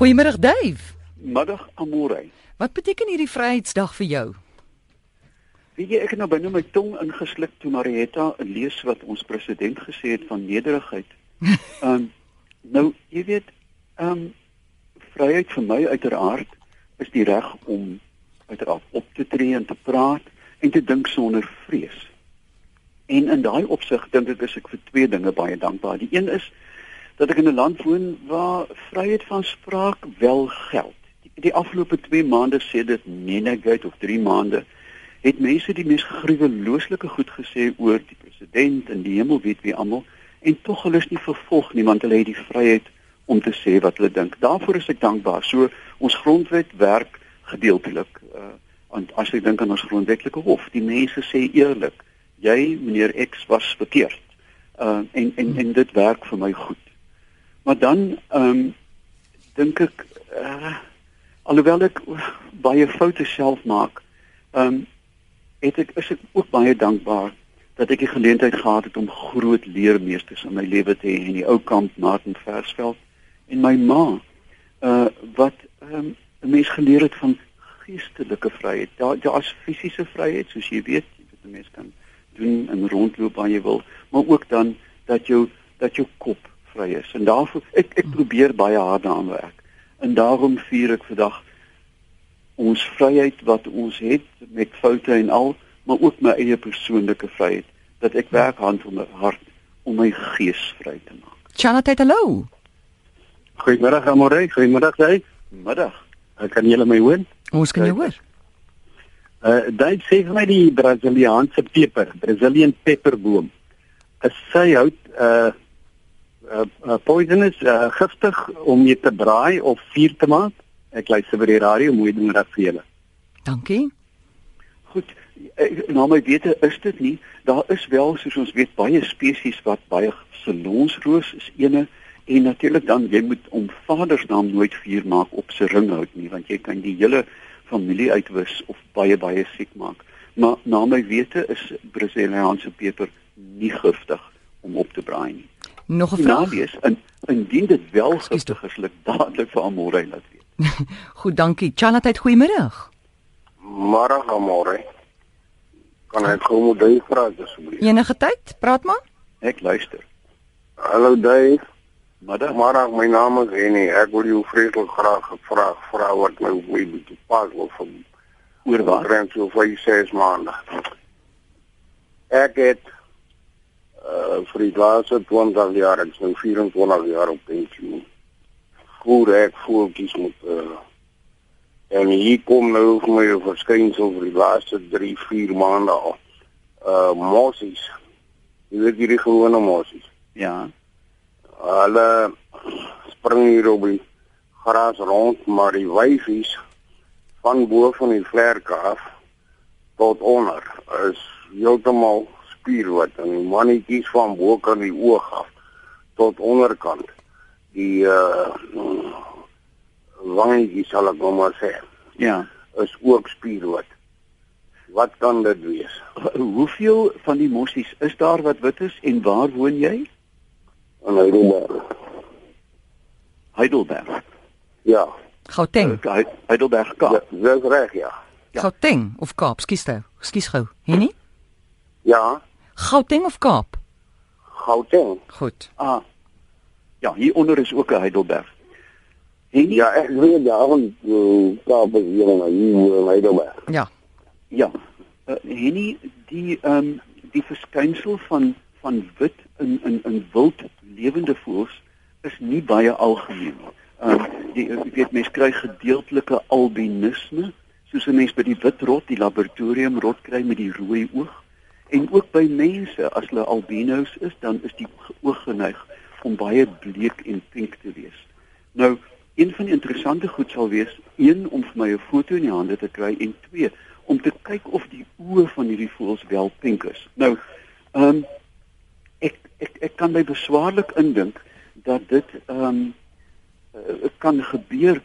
Goeiemôre Dave. Middag Amore. Wat beteken hierdie Vryheidsdag vir jou? Weet jy ek het nou binne my tong ingesluk toe Marietta lees wat ons president gesê het van nederigheid. Ehm um, nou jy weet ehm um, vryheid vir my uiteraard is die reg om uiteraard op te tree en te praat en te dink sonder vrees. En in daai opsig dink ek is ek vir twee dinge baie dankbaar. Die een is dat ek in 'n land woon waar vryheid van spraak wel geld. Die, die afgelope 2 maande sê dit Nenegate of 3 maande het mense die mees gruwelooslike goed gesê oor die president en die hemel weet wie almal en tog hulle is nie vervolg nie want hulle het die vryheid om te sê wat hulle dink. Daarvoor is ek dankbaar. So ons grondwet werk gedeeltelik uh as ek dink aan ons grondwetlike hof. Die mense sê eerlik, jy meneer X was verkeerd. Uh en en en dit werk vir my goed. Maar dan ehm um, dink ek uh alhoewel ek baie foute self maak, ehm um, het ek is ek ook baie dankbaar dat ek die geleentheid gehad het om groot leermeesters in my lewe te hê in die ou kamp Martin Versveld en my ma uh wat ehm um, 'n mens geleer het van geestelike vryheid. Daar daar's fisiese vryheid soos jy weet, weet 'n mens kan doen en rondloop waar jy wil, maar ook dan dat jou dat jou kop vry is. En daarvoor ek ek probeer baie hard daaraan werk. En daarom vier ek vandag ons vryheid wat ons het met foute en al, maar ook my eie persoonlike vryheid dat ek werk hand om my hart om my gees vry te maak. Charlotte, hallo. Goeiemôre Amore, goeiemôre jy. Middag. Kan julle my hoor? Ons kan jou hoor. Uh dit sê vir my die Brasiliaanse peper, Brazilian pepperboom. Is sy hout uh uh, uh poisonous uh, giftig om mee te braai of vuur te maak? Ek luister vir die radio, mooi ding reg vir julle. Dankie. Goed, na my wete is dit nie. Daar is wel soos ons weet baie spesies wat baie salonsroos is ene en natuurlik dan jy moet om vadersnaam nooit vuur maak op se ringhout nie want jy kan die hele familie uitwis of baie baie siek maak. Maar na my wete is Brasiliaanse peper nie giftig om op te braai nie. Nog 'n vraag? Nawees in indien dit wel giftig is, ek dadelik vir Amore laat weet. Goed, dankie. Charlotte, goeiemôre. Môre, Amore. Kan ek gou moet jy vra asseblief? Enige tyd? Praat maar. Ek luister. Hallo Dave. Middag. Môre, my naam is Henny. Ek wil jou vreeslik graag gevra vra wat my my bietjie pas wil van oor wat rent so vir 6 maande. Ek het uh vir die laaste 20 jaar, ek is nou 24 jaar op pensioen. Hoe ek voeltjies moet uh en hier kom nou vir my 'n verskynsel vir die laaste 3, 4 maande al. Uh mossies. Jy weet hierdie gewone mossies. Ja. Hulle spring hier op die gras rond, maar die wyfies van bo van die vlerke af tot onder is heeltemal spierwit en die mannetjies van bo kan die oog af tot onderkant. Die uh wangetjies sal ek nou maar sê. Ja. Is ook spierwit. Wat kan dit wees? Hoeveel van die mossies is daar wat wit is en waar woon jy? In Heidelberg. Heidelberg. Ja. Gauteng. Uh, Heidelberg Kaap. Ja, dis reg, ja. ja. Gauteng of Kaap? Skus toe. Skus gou. Henny? Ja. Gauteng of Kaap? Gauteng. Goed. Ah. Ja, hier onder is ook 'n Heidelberg. Henny? Ja, ek weet daar van uh, Kaap is hier in hier in Heidelberg. Ja. Ja. Uh, Henny, die ehm um, die verskynsel van van wit in in in wild lewende voëls is nie baie algemeen nie. Ehm um, jy weet mense kry gedeeltelike albinisme, soos 'n mens by die wit rot, die laboratorium rot kry met die rooi oog. En ook by mense as hulle albinos is, dan is die oog geneig om baie bleek en pink te wees. Nou, een van die interessante goed sal wees, een om vir my 'n foto in die hande te kry en twee om te kyk of die oë van hierdie voëls wel pink is. Nou, ehm um, ek ek ek kan my beswaarlik indink dat dit ehm um, uh, kan gebeur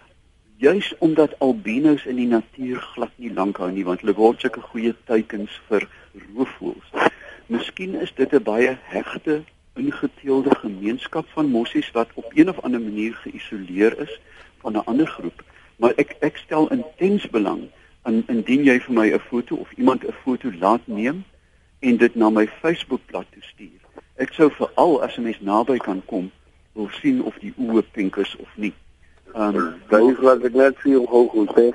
juis omdat albinos in die natuur glad nie lank hou nie want hulle word sulke goeie teikens vir roofvoëls. Miskien is dit 'n baie hegte ingeteelde gemeenskap van mossies wat op een of ander manier geïsoleer is van 'n ander groep, maar ek ek stel intens belang in indien jy vir my 'n foto of iemand 'n foto laat neem en dit na my Facebookblad toe stuur. Ek sou veral as 'n mens naby kan kom, wil sien of die oë pink is of nie. Ehm um, daai is wat ek net vir jou gou gesê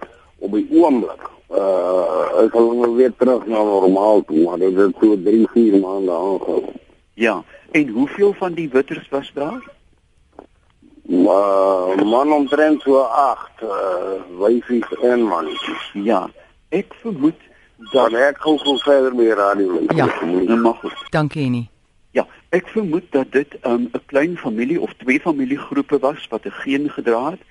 op die oomblik. Uh ek gaan nou weer terug na normaal toe, maar dit het so 3, 4 maande aangehou. Ja, en hoeveel van die witters was daar? Maar man omtrent so 8 uh wyfies en mannetjies. Ja, ek vermoed dan ek gou gou verder met radio. Ja, nou mag goed. Dankie nie. Ek vermoed dat dit um, 'n um, klein familie of twee familiegroepe was wat 'n geen gedra het.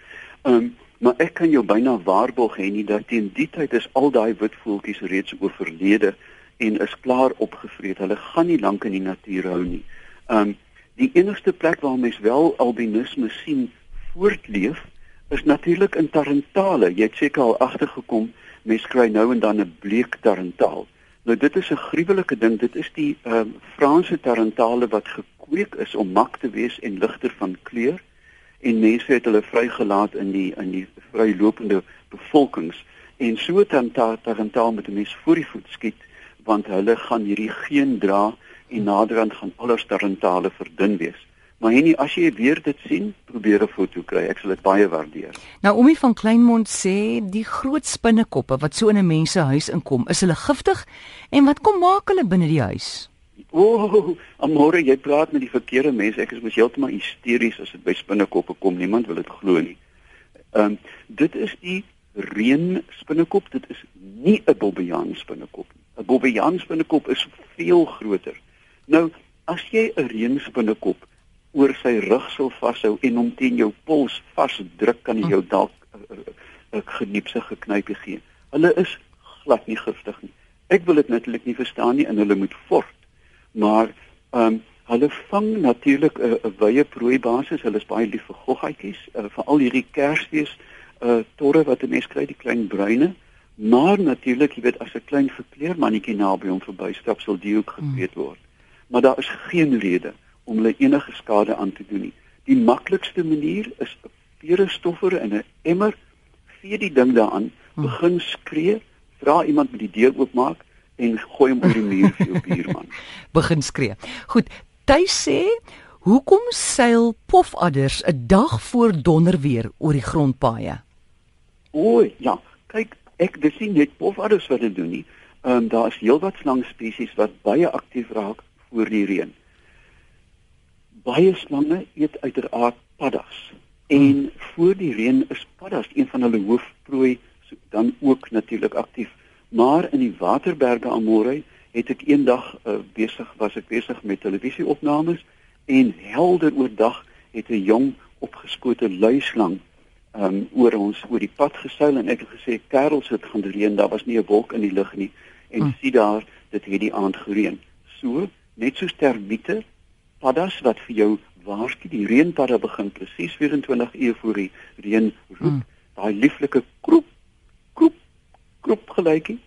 Um maar ek kan jou byna waarborg hê nie dat teen die tyd is al daai wit voeltjies reeds oorlede en is klaar opgevreet. Hulle gaan nie lank in die natuur hou nie. Um die enigste plek waar mens wel albinisme sien voortleef is natuurlik in Tarantale. Jy het seker al agtergekom mens kry nou en dan 'n bleek tarantaal. Nou dit is 'n gruwelike ding. Dit is die ehm uh, Franse tarantale wat gekweek is om mak te wees en ligter van kleur en mense het hulle vrygelaat in die in die vrylopende bevolkings en so tarantaal met 'n mens voor die voet skiet want hulle gaan hierdie geen dra en naderhand gaan alles tarantale verdun wees. Maar Henny, as jy weer dit sien, probeer 'n foto kry. Ek sal dit baie waardeer. Nou Omi van Kleinmond sê die groot spinnekoppe wat so in 'n mens se huis inkom, is hulle giftig en wat kom maak hulle binne die huis? O, oh, amore, jy praat met die verkeerde mense. Ek is mos heeltemal hysteries as dit by spinnekoppe kom. Niemand wil dit glo nie. Ehm um, dit is die reën spinnekop. Dit is nie 'n bobbejaan spinnekop nie. 'n Bobbejaan spinnekop is veel groter. Nou, as jy 'n reën spinnekop oor sy rug sou vashou en hom teen jou pols vasdruk kan jy jou dalk 'n geniepse geknypie gee. Hulle is glad nie giftig nie. Ek wil dit natuurlik nie verstaan nie en hulle moet voort. Maar ehm um, hulle vang natuurlik 'n uh, wye prooi basis. Hulle is baie lief vir goggatjies, uh, veral hierdie kersfees uh torre wat 'n mens kry, die klein bruine. Maar natuurlik, jy weet as 'n klein verkleermannetjie naby hom verbystap, sal die ook geweet word. Maar daar is geen rede om hulle enige skade aan te doen nie. Die maklikste manier is 'n pure stoffer in 'n emmer, vee die ding daaraan, hm. begin skree, vra iemand met die deur oopmaak en gooi hom oor die muur vir jou buurman. begin skree. Goed, hy sê, hoekom seil pofadders 'n dag voor donderweer oor die grondpaaie? O, ja, kyk, ek dis nie net pofadders wat dit doen nie. Ehm um, daar is heelwat slang spesies wat baie aktief raak voor die reën baie slange eet uiteraard paddas. En hmm. voor die reën is paddas een van hulle hoofprooi dan ook natuurlik aktief. Maar in die Waterberge Amore het ek eendag uh, besig was ek besig met televisieopnames en helder oordag het 'n jong opgeskote luislang um oor ons oor die pad geseil en ek het gesê kerels het gaan reën daar was nie 'n wolk in die lug nie en hmm. sien daar dit het die aand gereën so net soos termiete paddas wat vir jou waarsku die reënpadda begin presies 24 ure voor die reën roep mm. daai lieflike kroep kroep kroep geluidjie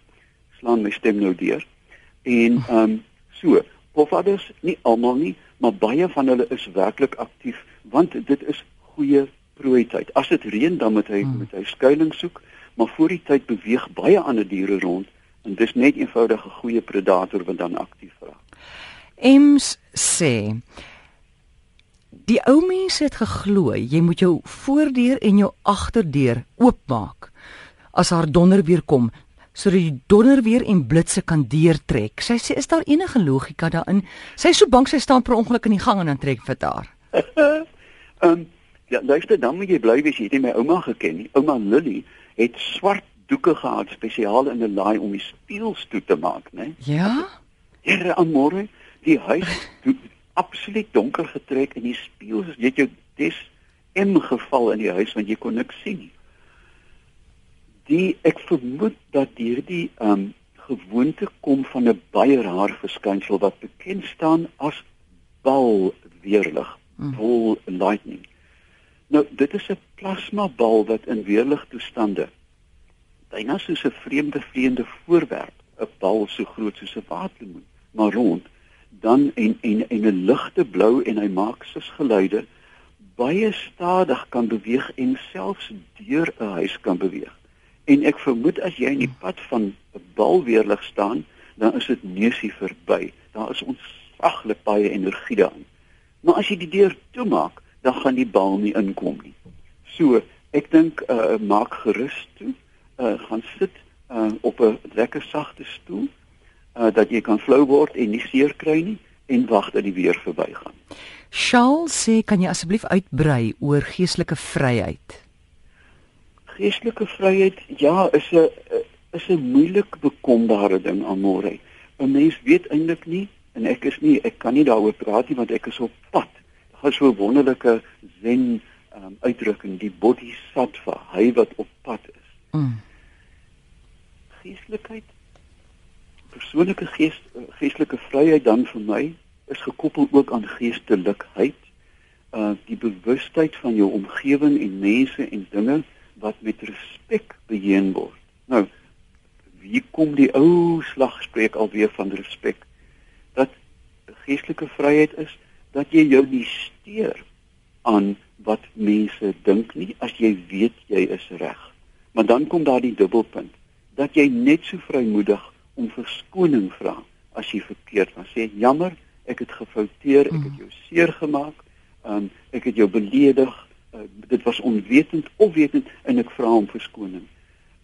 slaan my stem nou deur. En ehm um, so pofaddas nie almal nie maar baie van hulle is werklik aktief want dit is goeie prooi tyd as dit reën dan moet hy mm. met hy skuilings soek maar voor die tyd beweeg baie ander diere rond en dis net eenvoudig 'n goeie predator wat dan aktief raak Ems sê die ou mense het geglo jy moet jou voordeur en jou agterdeur oopmaak as haar donder weer kom sodat die donder weer en blitse kan deurtrek. Sy sê is daar enige logika daarin? Sy is so bang sy staan per ongeluk in die gang en dan trek vir haar. Ehm um, ja, luister dan moet jy bly wees jy het my ouma geken nie. Ouma Lily het swart doeke gehad spesiaal in 'n laai om die spieëls toe te maak, né? Ja. Here aan môre die huis absoluut donker getrek en die spieël het jou des in geval in die huis want jy kon niks sien nie. Die ek vermoed dat hierdie um gewoonte kom van 'n baie rare verskynsel wat bekend staan as bal weerlig, hmm. ball lightning. Nou dit is 'n plasma bal wat in weerlig toestande byna soos 'n vreemde vleiende voorwerp, 'n bal so groot soos 'n waterlemoen, maar rond dan en en en 'n ligte blou en hy maak sus geluide baie stadig kan beweeg en selfs deur 'n huis kan beweeg. En ek vermoed as jy in die pad van 'n balweerlig staan, dan is dit neusie verby. Daar is ontsaglik baie energie daarin. Maar as jy die deur toemaak, dan gaan die bal nie inkom nie. So, ek dink uh maak gerus toe, uh gaan sit uh op 'n lekker sagte stoel uh dat jy kan flou word en nie seer kry nie en wag dat die weer verbygaan. Charles sê kan jy asseblief uitbrei oor geestelike vryheid? Geestelike vryheid ja, is 'n is 'n moeilik bekombare ding almore. 'n Mens weet eintlik nie en ek is nie ek kan nie daaroor praat nie want ek is op pad. Daar is so 'n wonderlike zen um, uitdrukking die bodhisattva, hy wat op pad is. Mm. Geestelikheid persoonlike gees geestelike vryheid dan vir my is gekoppel ook aan geestelikheid. Uh die bewustheid van jou omgewing en mense en dinge wat met respek beheer word. Nou wie kom die ou slagspreuk alweer van respek? Dat geestelike vryheid is dat jy jou nie steur aan wat mense dink nie as jy weet jy is reg. Maar dan kom daar die dubbelpunt dat jy net so vrymoedig om verskoning vra as jy verkeerd was. Sê jammer, ek het gefouteer, ek het jou seer gemaak, um, ek het jou beledig, uh, dit was onwetend of wetend en ek vra om verskoning.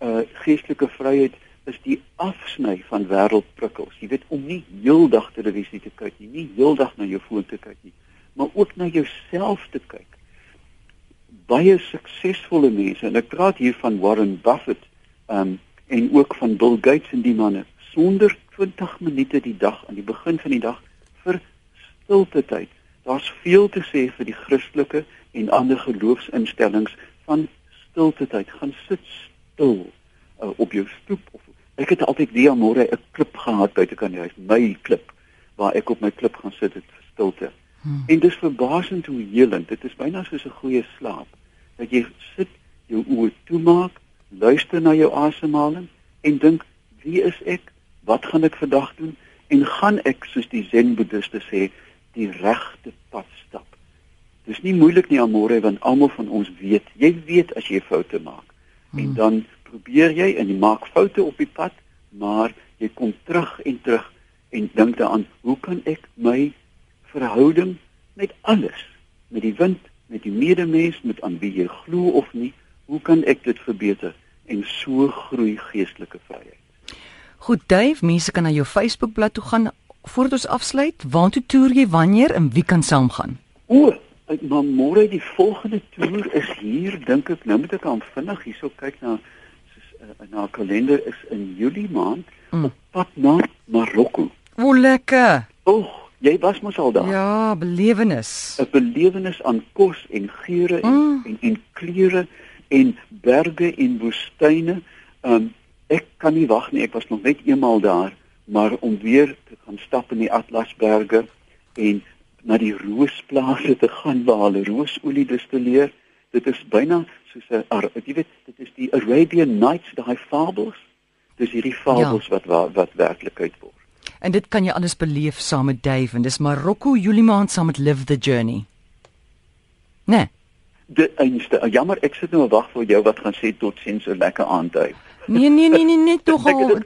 Uh geestelike vryheid is die afsny van wêreldprikkels. Jy weet om nie heeldag televisie te kyk nie, nie heeldag na jou foon te kyk nie, maar ook na jouself te kyk. Baie suksesvolle mense en ek praat hier van Warren Buffett um en ook van Bill Gates en die manne sonder 20 minute die dag aan die begin van die dag vir stilte tyd. Daar's veel te sê vir die Christelike en ander geloofsinstellings van stilte tyd. Gaan sit stil uh, op jou stoep of ek het altyd die môre 'n klip gehad buite kan die huis, my klip waar ek op my klip gaan sit het vir stilte. Hmm. En dis verbasend hoe helend. Dit is byna soos 'n goeie slaap dat jy sit, jou oë toemaak, luister na jou asemhaling en dink, wie is ek? Wat gaan ek vandag doen? En gaan ek soos die zen boeddhiste sê die regte pad stap? Dis nie moeilik nie amore want almal van ons weet jy weet as jy foute maak. Hmm. en dan probeer jy en jy maak foute op die pad maar jy kom terug en terug en dink daaraan hoe kan ek my verhouding met alles met die wind met die medemens met aan wie jy glo of nie hoe kan ek dit verbeter? En so groei geestelike vryheid Goed, Dave, mense kan na jou Facebookblad toe gaan voordat ons afsluit. Waartoe toer jy wanneer en wie kan saamgaan? O, ek maar môre die volgende toer is hier, dink ek. Nou moet ek aan vinnig hierso kyk na soos uh, na kalender is in Julie maand mm. op pad na Marokko. O, lekker. O, jy was mos al daar. Ja, belewenis. 'n Belewenis aan kos en geure en, mm. en en kleure en berge en woestyne. Um ek kan nie wag nie. Ek was nog net eenmal daar, maar om weer te gaan stap in die Atlasberge en na die roosplase te gaan waar hulle roosolie distilleer. Dit is byna soos 'n jy weet, dit is die Arabian Nights, daai fabels. Dis hierdie fabels ja. wat wat, wat werklikheid word. En dit kan jy alles beleef saam met Dave en dis Marokko Julie maand saam met Live the Journey. Nee. Dit einste. Jammer, ek sit nou wag vir jou wat gaan sê tot sien so lekker aandui. Nee nee nee nee net tog al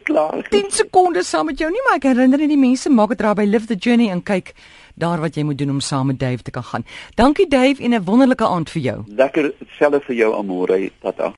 10 sekondes saam met jou nie maar ek herinner net die mense maak dit raai by Live the Journey en kyk daar wat jy moet doen om saam met Dave te kan gaan. Dankie Dave en 'n wonderlike aand vir jou. Lekker selfe vir jou Amore tata.